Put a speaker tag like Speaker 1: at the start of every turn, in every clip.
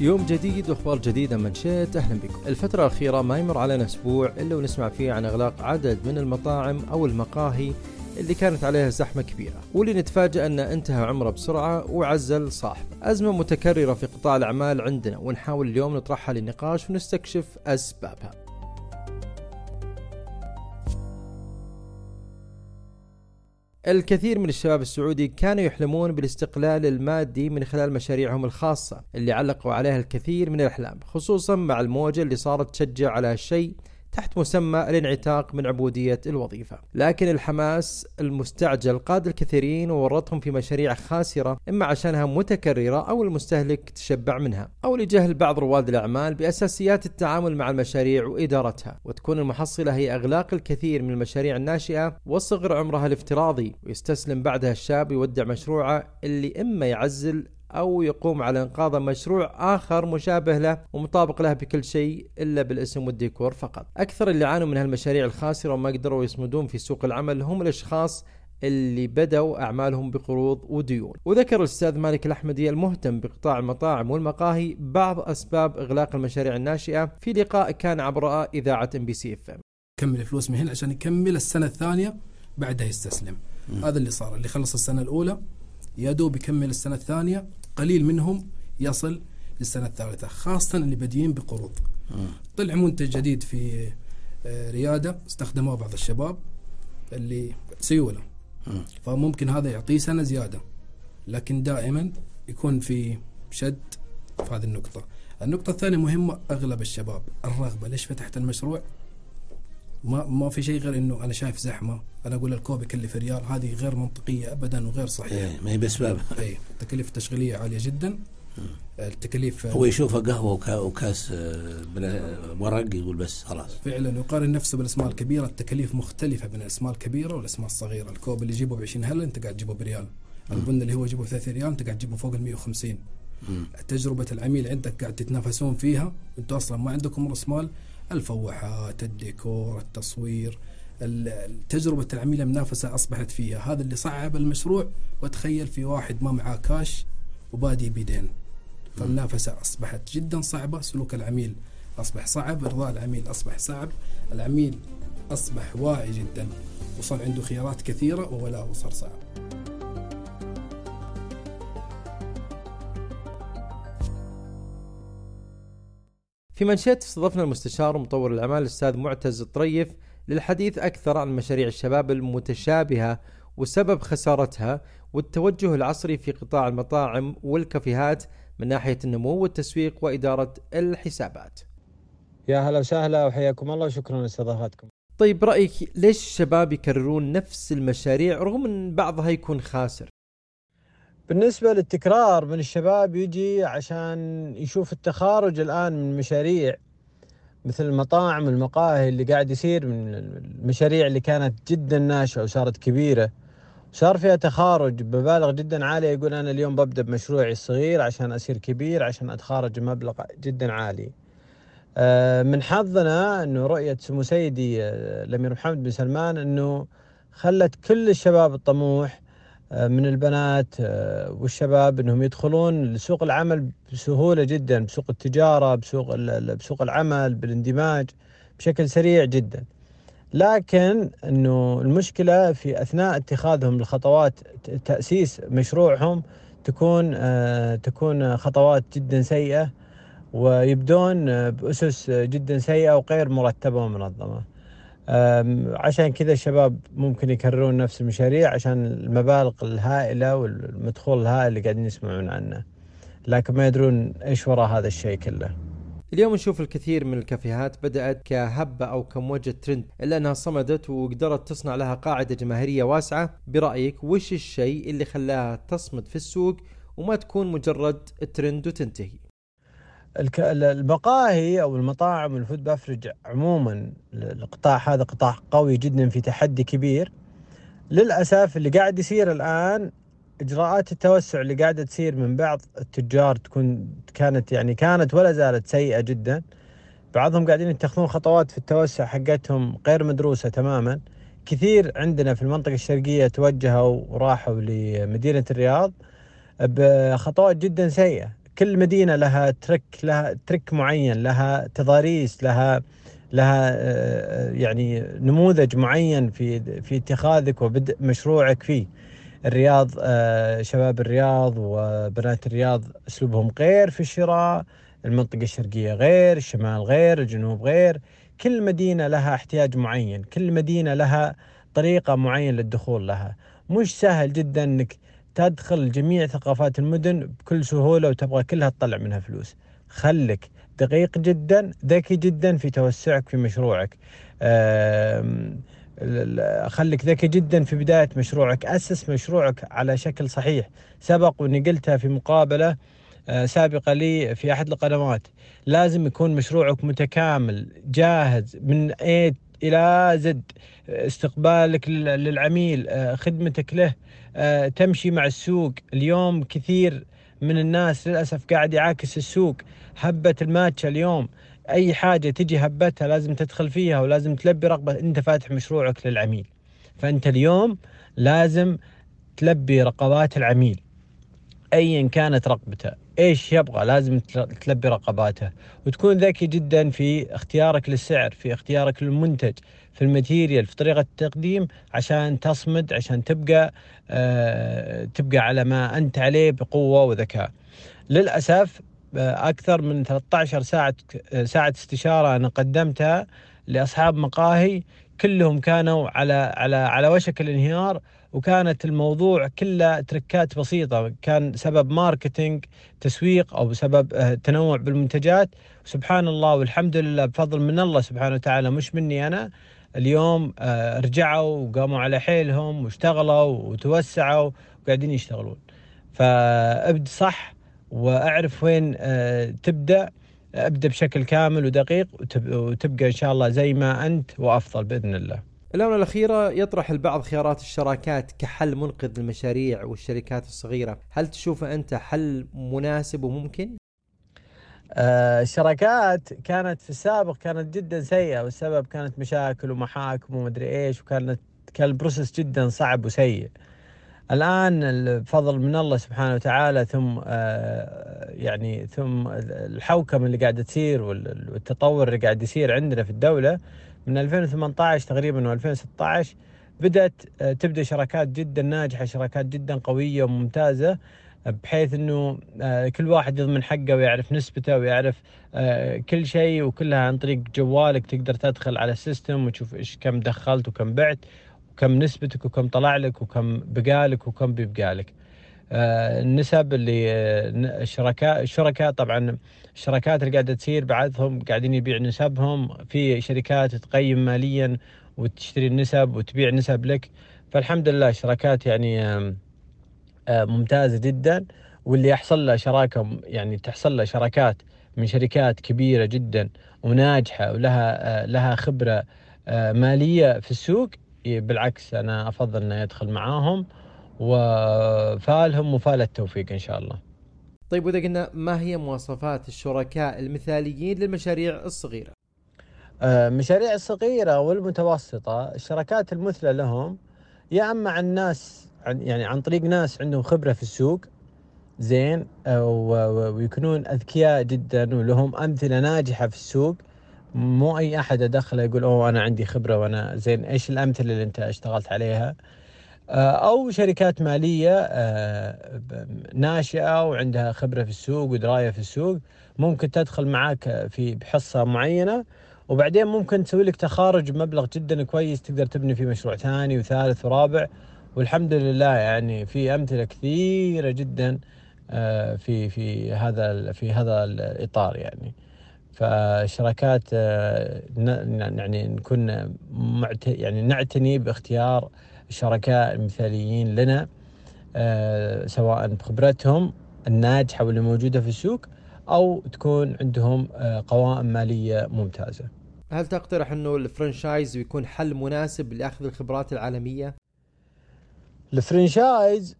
Speaker 1: يوم جديد وإخبار جديده من شيت أهلا بكم. الفترة الأخيرة ما يمر علينا أسبوع إلا ونسمع فيه عن إغلاق عدد من المطاعم أو المقاهي اللي كانت عليها زحمة كبيرة، واللي نتفاجأ انه انتهى عمره بسرعة وعزل صاحبه. أزمة متكررة في قطاع الأعمال عندنا ونحاول اليوم نطرحها للنقاش ونستكشف أسبابها. الكثير من الشباب السعودي كانوا يحلمون بالاستقلال المادي من خلال مشاريعهم الخاصة اللي علقوا عليها الكثير من الأحلام خصوصا مع الموجة اللي صارت تشجع على هالشيء تحت مسمى الانعتاق من عبودية الوظيفة. لكن الحماس المستعجل قاد الكثيرين وورطهم في مشاريع خاسرة إما عشانها متكررة أو المستهلك تشبع منها أو لجهل بعض رواد الأعمال بأساسيات التعامل مع المشاريع وإدارتها. وتكون المحصلة هي إغلاق الكثير من المشاريع الناشئة وصغر عمرها الافتراضي ويستسلم بعدها الشاب يودع مشروعه اللي إما يعزل أو يقوم على إنقاذ مشروع آخر مشابه له ومطابق له بكل شيء إلا بالاسم والديكور فقط. أكثر اللي عانوا من هالمشاريع الخاسرة وما قدروا يصمدون في سوق العمل هم الأشخاص اللي بدوا أعمالهم بقروض وديون. وذكر الأستاذ مالك الأحمدي المهتم بقطاع المطاعم والمقاهي بعض أسباب إغلاق المشاريع الناشئة في لقاء كان عبر إذاعة MBC FM
Speaker 2: كمل الفلوس من هنا عشان يكمل السنة الثانية بعدها يستسلم. هذا اللي صار اللي خلص السنة الأولى يا دوب يكمل السنة الثانية قليل منهم يصل للسنة الثالثة خاصة اللي بادئين بقروض. طلع منتج جديد في آه، ريادة استخدموه بعض الشباب اللي سيولة. فممكن هذا يعطيه سنة زيادة لكن دائما يكون في شد في هذه النقطة. النقطة الثانية مهمة أغلب الشباب الرغبة. ليش فتحت المشروع؟ ما ما في شيء غير إنه أنا شايف زحمة. أنا أقول الكوب يكلف ريال. هذه غير منطقية ابدا وغير صحيحة.
Speaker 3: إيه ما هي باسبابها
Speaker 2: اي تكاليف التشغيليه عالية جدا. التكاليف
Speaker 3: هو يشوفها قهوة وكا- وكاس آه، ورق يقول بس خلاص.
Speaker 2: فعلا يقارن نفسه بالأسماء الكبيرة. التكاليف مختلفة بين الأسماء الكبيرة والأسماء الصغيرة. الكوب اللي يجيبه ب 20 هللة أنت قاعد تجيبه بريال. البن اللي هو يجيبه ب 30 ريال أنت قاعد تجيبه فوق ال 150
Speaker 3: مم.
Speaker 2: تجربة العميل عندك قاعد تتنافسون فيها. أنتم أصلا ما عندكم رأس مال. الفواحات الديكور التصوير ال- تجربة العميل المنافسة أصبحت فيها. هذا اللي صعب المشروع. وتخيل في واحد ما معاه كاش وبادي بدين. فالمنافسة أصبحت جدا صعبة. سلوك العميل أصبح صعب. إرضاء العميل أصبح صعب. العميل أصبح واعي جدا. وصار عنده خيارات كثيرة وولاء صار صعب.
Speaker 1: في منشات استضفنا المستشار ومطور الأعمال الأستاذ معتز الطريف للحديث أكثر عن مشاريع الشباب المتشابهة وسبب خسارتها والتوجه العصري في قطاع المطاعم والكافيهات من ناحية النمو والتسويق وإدارة الحسابات
Speaker 4: يا هلا وسهلا وحياكم الله وشكرا لاستضافتكم.
Speaker 1: طيب برأيك ليش الشباب يكررون نفس المشاريع رغم أن بعضها يكون خاسر
Speaker 4: بالنسبة للتكرار من الشباب يجي عشان يشوف التخارج الآن من مشاريع مثل المطاعم والمقاهي اللي قاعد يصير من المشاريع اللي كانت جدا ناشئة وصارت كبيرة. صار فيها تخارج بمبالغ جدا عالية يقول أنا اليوم ببدأ بمشروعي الصغير عشان أصير كبير عشان أتخارج مبلغ جدا عالي. آه، من حظنا أنه رؤية سمو سيدي آه، الأمير محمد بن سلمان أنه خلت كل الشباب الطموح من البنات آه، والشباب إنهم يدخلون لسوق العمل بسهولة جدا بسوق التجارة بسوق بسوق العمل بالاندماج بشكل سريع جدا. لكن إنه المشكلة في أثناء اتخاذهم الخطوات ت- تأسيس مشروعهم تكون آه، تكون خطوات جدا سيئة ويبدون آه، بأسس جدا سيئة وغير مرتبة ومنظمة. عشان كذا الشباب ممكن يكررون نفس المشاريع عشان المبالغ الهائلة والمدخول الهائل اللي قاعدين يسمعون عنه. لكن ما يدرون إيش وراء هذا الشيء كله.
Speaker 1: اليوم نشوف الكثير من الكافيهات بدأت كهبة أو كموجة ترند إلا أنها صمدت وقدرت تصنع لها قاعدة جماهيرية واسعة. برأيك وش الشيء اللي خلاها تصمد في السوق وما تكون مجرد ترند وتنتهي؟
Speaker 4: المقاهي أو المطاعم والفود بافرج عموما القطاع هذا قطاع قوي جدا في تحدي كبير. للأسف اللي قاعد يصير الآن إجراءات التوسع اللي قاعدة تصير من بعض التجار تكون كانت يعني كانت ولا زالت سيئة جدا. بعضهم قاعدين يتخذون خطوات في التوسع حقتهم غير مدروسة تماما. كثير عندنا في المنطقة الشرقية توجهوا وراحوا لمدينة الرياض بخطوات جدا سيئة. كل مدينة لها ترك لها ترك معين لها تضاريس لها لها آه، يعني نموذج معين في في اتخاذك وبدء مشروعك فيه. الرياض آه، شباب الرياض وبنات الرياض أسلوبهم غير في الشراء المنطقة الشرقية غير الشمال غير الجنوب غير. كل مدينة لها احتياج معين كل مدينة لها طريقة معينة للدخول لها. مش سهل جدا إنك تدخل جميع ثقافات المدن بكل سهولة وتبغى كلها تطلع منها فلوس. خلك دقيق جدا ذكي جدا في توسعك في مشروعك. خليك ذكي جدا في بداية مشروعك. أسس مشروعك على شكل صحيح. سبق وإني قلتها في مقابلة آه، سابقة لي في أحد القنوات. لازم يكون مشروعك متكامل جاهز من A إلى زد استقبالك للعميل آه، خدمتك له. تمشي مع السوق. اليوم كثير من الناس للأسف قاعد يعاكس السوق. هبة الماتشا اليوم أي حاجة تجي هبتها لازم تدخل فيها ولازم تلبي رغبة أنت فاتح مشروعك للعميل. فأنت اليوم لازم تلبي رغبات العميل ايا كانت رغبته إيش يبغى؟ لازم تلبي رغباته وتكون ذكي جدا في اختيارك للسعر في اختيارك للمنتج في الماتيريال في طريقة التقديم عشان تصمد عشان تبقى آه تبقى على ما أنت عليه بقوة وذكاء. للأسف أكثر من 13 ساعة ساعة استشارة أنا قدمتها لأصحاب مقاهي كلهم كانوا على على على وشك الانهيار وكانت الموضوع كله تركات بسيطة. كان سبب ماركتينج تسويق أو سبب آه، تنوع بالمنتجات. سبحان الله والحمد لله بفضل من الله سبحانه وتعالى. مش مني أنا. اليوم آه، رجعوا وقاموا على حيلهم واشتغلوا وتوسعوا وقاعدين يشتغلون. فأبد صح وأعرف وين آه، تبدأ. أبدأ بشكل كامل ودقيق وتبقى إن شاء الله زي ما أنت وأفضل بإذن الله.
Speaker 1: الآونة الأخيرة يطرح البعض خيارات الشراكات كحل منقذ للمشاريع والشركات الصغيرة، هل تشوفه أنت حل مناسب وممكن؟
Speaker 4: آه الشراكات كانت في السابق كانت جدا سيئة والسبب كانت مشاكل ومحاكم ومدري إيش وكانت كان ال process جدا صعب وسيء. الآن الفضل من الله سبحانه وتعالى ثم آه، يعني ثم الحوكمة اللي قاعدة تصير والتطور اللي قاعد يصير عندنا في الدولة من 2018 تقريبا و2016 بدأت آه، تبدأ شراكات جدا ناجحة شراكات جدا قوية وممتازة بحيث إنه آه، كل واحد يضمن حقه ويعرف نسبته ويعرف كل شيء وكلها عن طريق جوالك تقدر تدخل على ال system وتشوف إيش كم دخلت وكم بعت وكم نسبتك وكم طلع لك وكم بقالك وكم بيبقالك آه النسب اللي آه الشركاء الشركاء طبعا الشركات اللي قاعدة تصير بعضهم قاعدين يبيع نسبهم. في شركات تقيم ماليا وتشتري النسب وتبيع نسب لك. فالحمد لله الشركات يعني آه آه ممتازة جدا. واللي يحصل له شراكة يعني تحصل له شراكات من شركات كبيرة جدا وناجحة ولها آه لها خبرة آه مالية في السوق بالعكس أنا أفضل إنه يدخل معاهم. وفالهم وفال التوفيق إن شاء الله.
Speaker 1: طيب وإذا قلنا ما هي مواصفات الشركاء المثاليين للمشاريع الصغيرة؟
Speaker 4: المشاريع آه، الصغيرة والمتوسطة الشركات المثلى لهم يا أما عن ناس عن يعني عن طريق ناس عندهم خبرة في السوق زين ويكونون أذكياء جدا ولهم أمثلة ناجحة في السوق مو أي أحد أدخله يقول أوه أنا عندي خبرة وأنا زين إيش الأمثلة اللي أنت اشتغلت عليها آه، أو شركات مالية آه، ناشئة وعندها خبرة في السوق ودراية في السوق ممكن تدخل معاك في بحصة معينة وبعدين ممكن تسوي لك تخارج بمبلغ جدا كويس تقدر تبني فيه مشروع ثاني وثالث ورابع والحمد لله يعني في أمثلة كثيرة جدا آه، في في هذا في هذا الإطار يعني. فالشراكات آه، يعني نكون يعني نعتني باختيار الشركاء المثاليين لنا آه، سواء بخبرتهم الناجحة واللي موجودة في السوق أو تكون عندهم آه، قوائم مالية ممتازة.
Speaker 1: هل تقترح إنه الفرنشايز يكون حل مناسب لأخذ الخبرات العالمية؟
Speaker 4: الفرنشايز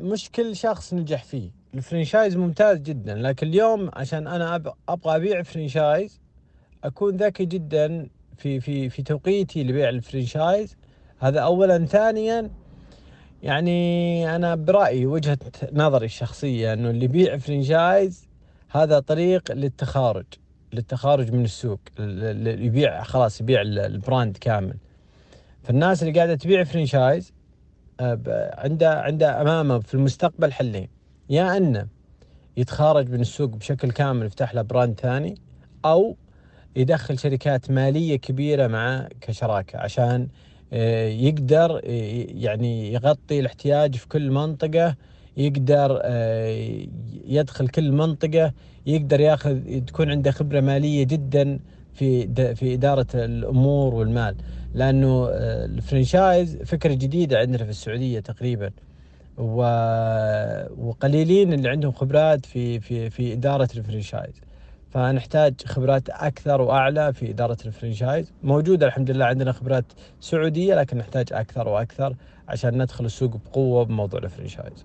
Speaker 4: مش كل شخص نجح فيه الفرنشايز ممتاز جدا لكن اليوم عشان أنا أبغى أبيع franchise أكون ذكي جدا في في في توقيتي لبيع ال franchise هذا اولا. ثانيا يعني أنا برأيي وجهة نظري الشخصية إنه اللي يبيع franchise هذا طريق للتخارج للتخارج من السوق اللي يبيع خلاص يبيع ال brand كامل. فالناس اللي قاعدة تبيع franchise عنده عنده أمامه في المستقبل حلين. يا أنه يتخارج من السوق بشكل كامل يفتح له براند ثاني أو يدخل شركات مالية كبيرة مع كشراكة عشان آه، يقدر آه، يعني يغطي الاحتياج في كل منطقة يقدر آه، يدخل كل منطقة يقدر ياخذ تكون عنده خبرة مالية جدا في في إدارة الأمور والمال. لأنه الفرنشايز فكرة جديدة عندنا في السعودية تقريبا. وقليلين اللي عندهم خبرات في في في إدارة ال franchise. فنحتاج خبرات أكثر وأعلى في إدارة ال franchise. موجوده الحمد لله عندنا خبرات سعودية لكن نحتاج أكثر وأكثر عشان ندخل السوق بقوة بموضوع ال franchise.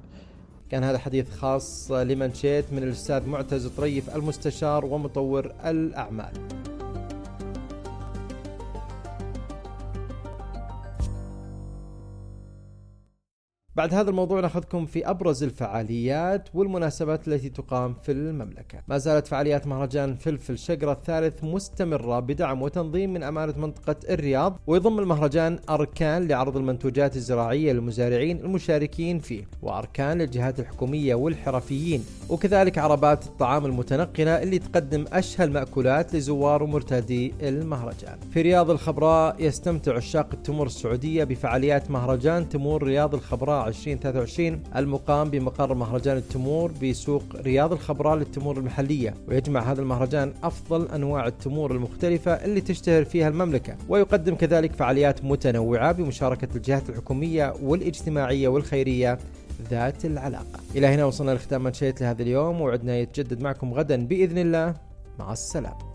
Speaker 1: كان هذا حديث خاص لمن شيت من الأستاذ معتز طريف المستشار ومطور الأعمال. بعد هذا الموضوع ناخذكم في أبرز الفعاليات والمناسبات التي تقام في المملكة. ما زالت فعاليات مهرجان فلفل شقره الثالث مستمرة بدعم وتنظيم من أمانة منطقة الرياض ويضم المهرجان أركان لعرض المنتوجات الزراعية للمزارعين المشاركين فيه وأركان للجهات الحكومية والحرفيين وكذلك عربات الطعام المتنقله اللي تقدم اشهى الماكولات لزوار ومرتادي المهرجان. في رياض الخضراء يستمتع عشاق التمور السعودية بفعاليات مهرجان تمور رياض الخضراء 2023 المقام بمقر مهرجان التمور بسوق رياض الخضراء للتمور المحلية. ويجمع هذا المهرجان أفضل أنواع التمور المختلفة اللي تشتهر فيها المملكة. ويقدم كذلك فعاليات متنوعة بمشاركة الجهات الحكومية والاجتماعية والخيرية ذات العلاقة. إلى هنا وصلنا لختام منشيت لهذا اليوم وعدنا يتجدد معكم غدا بإذن الله. مع السلامة.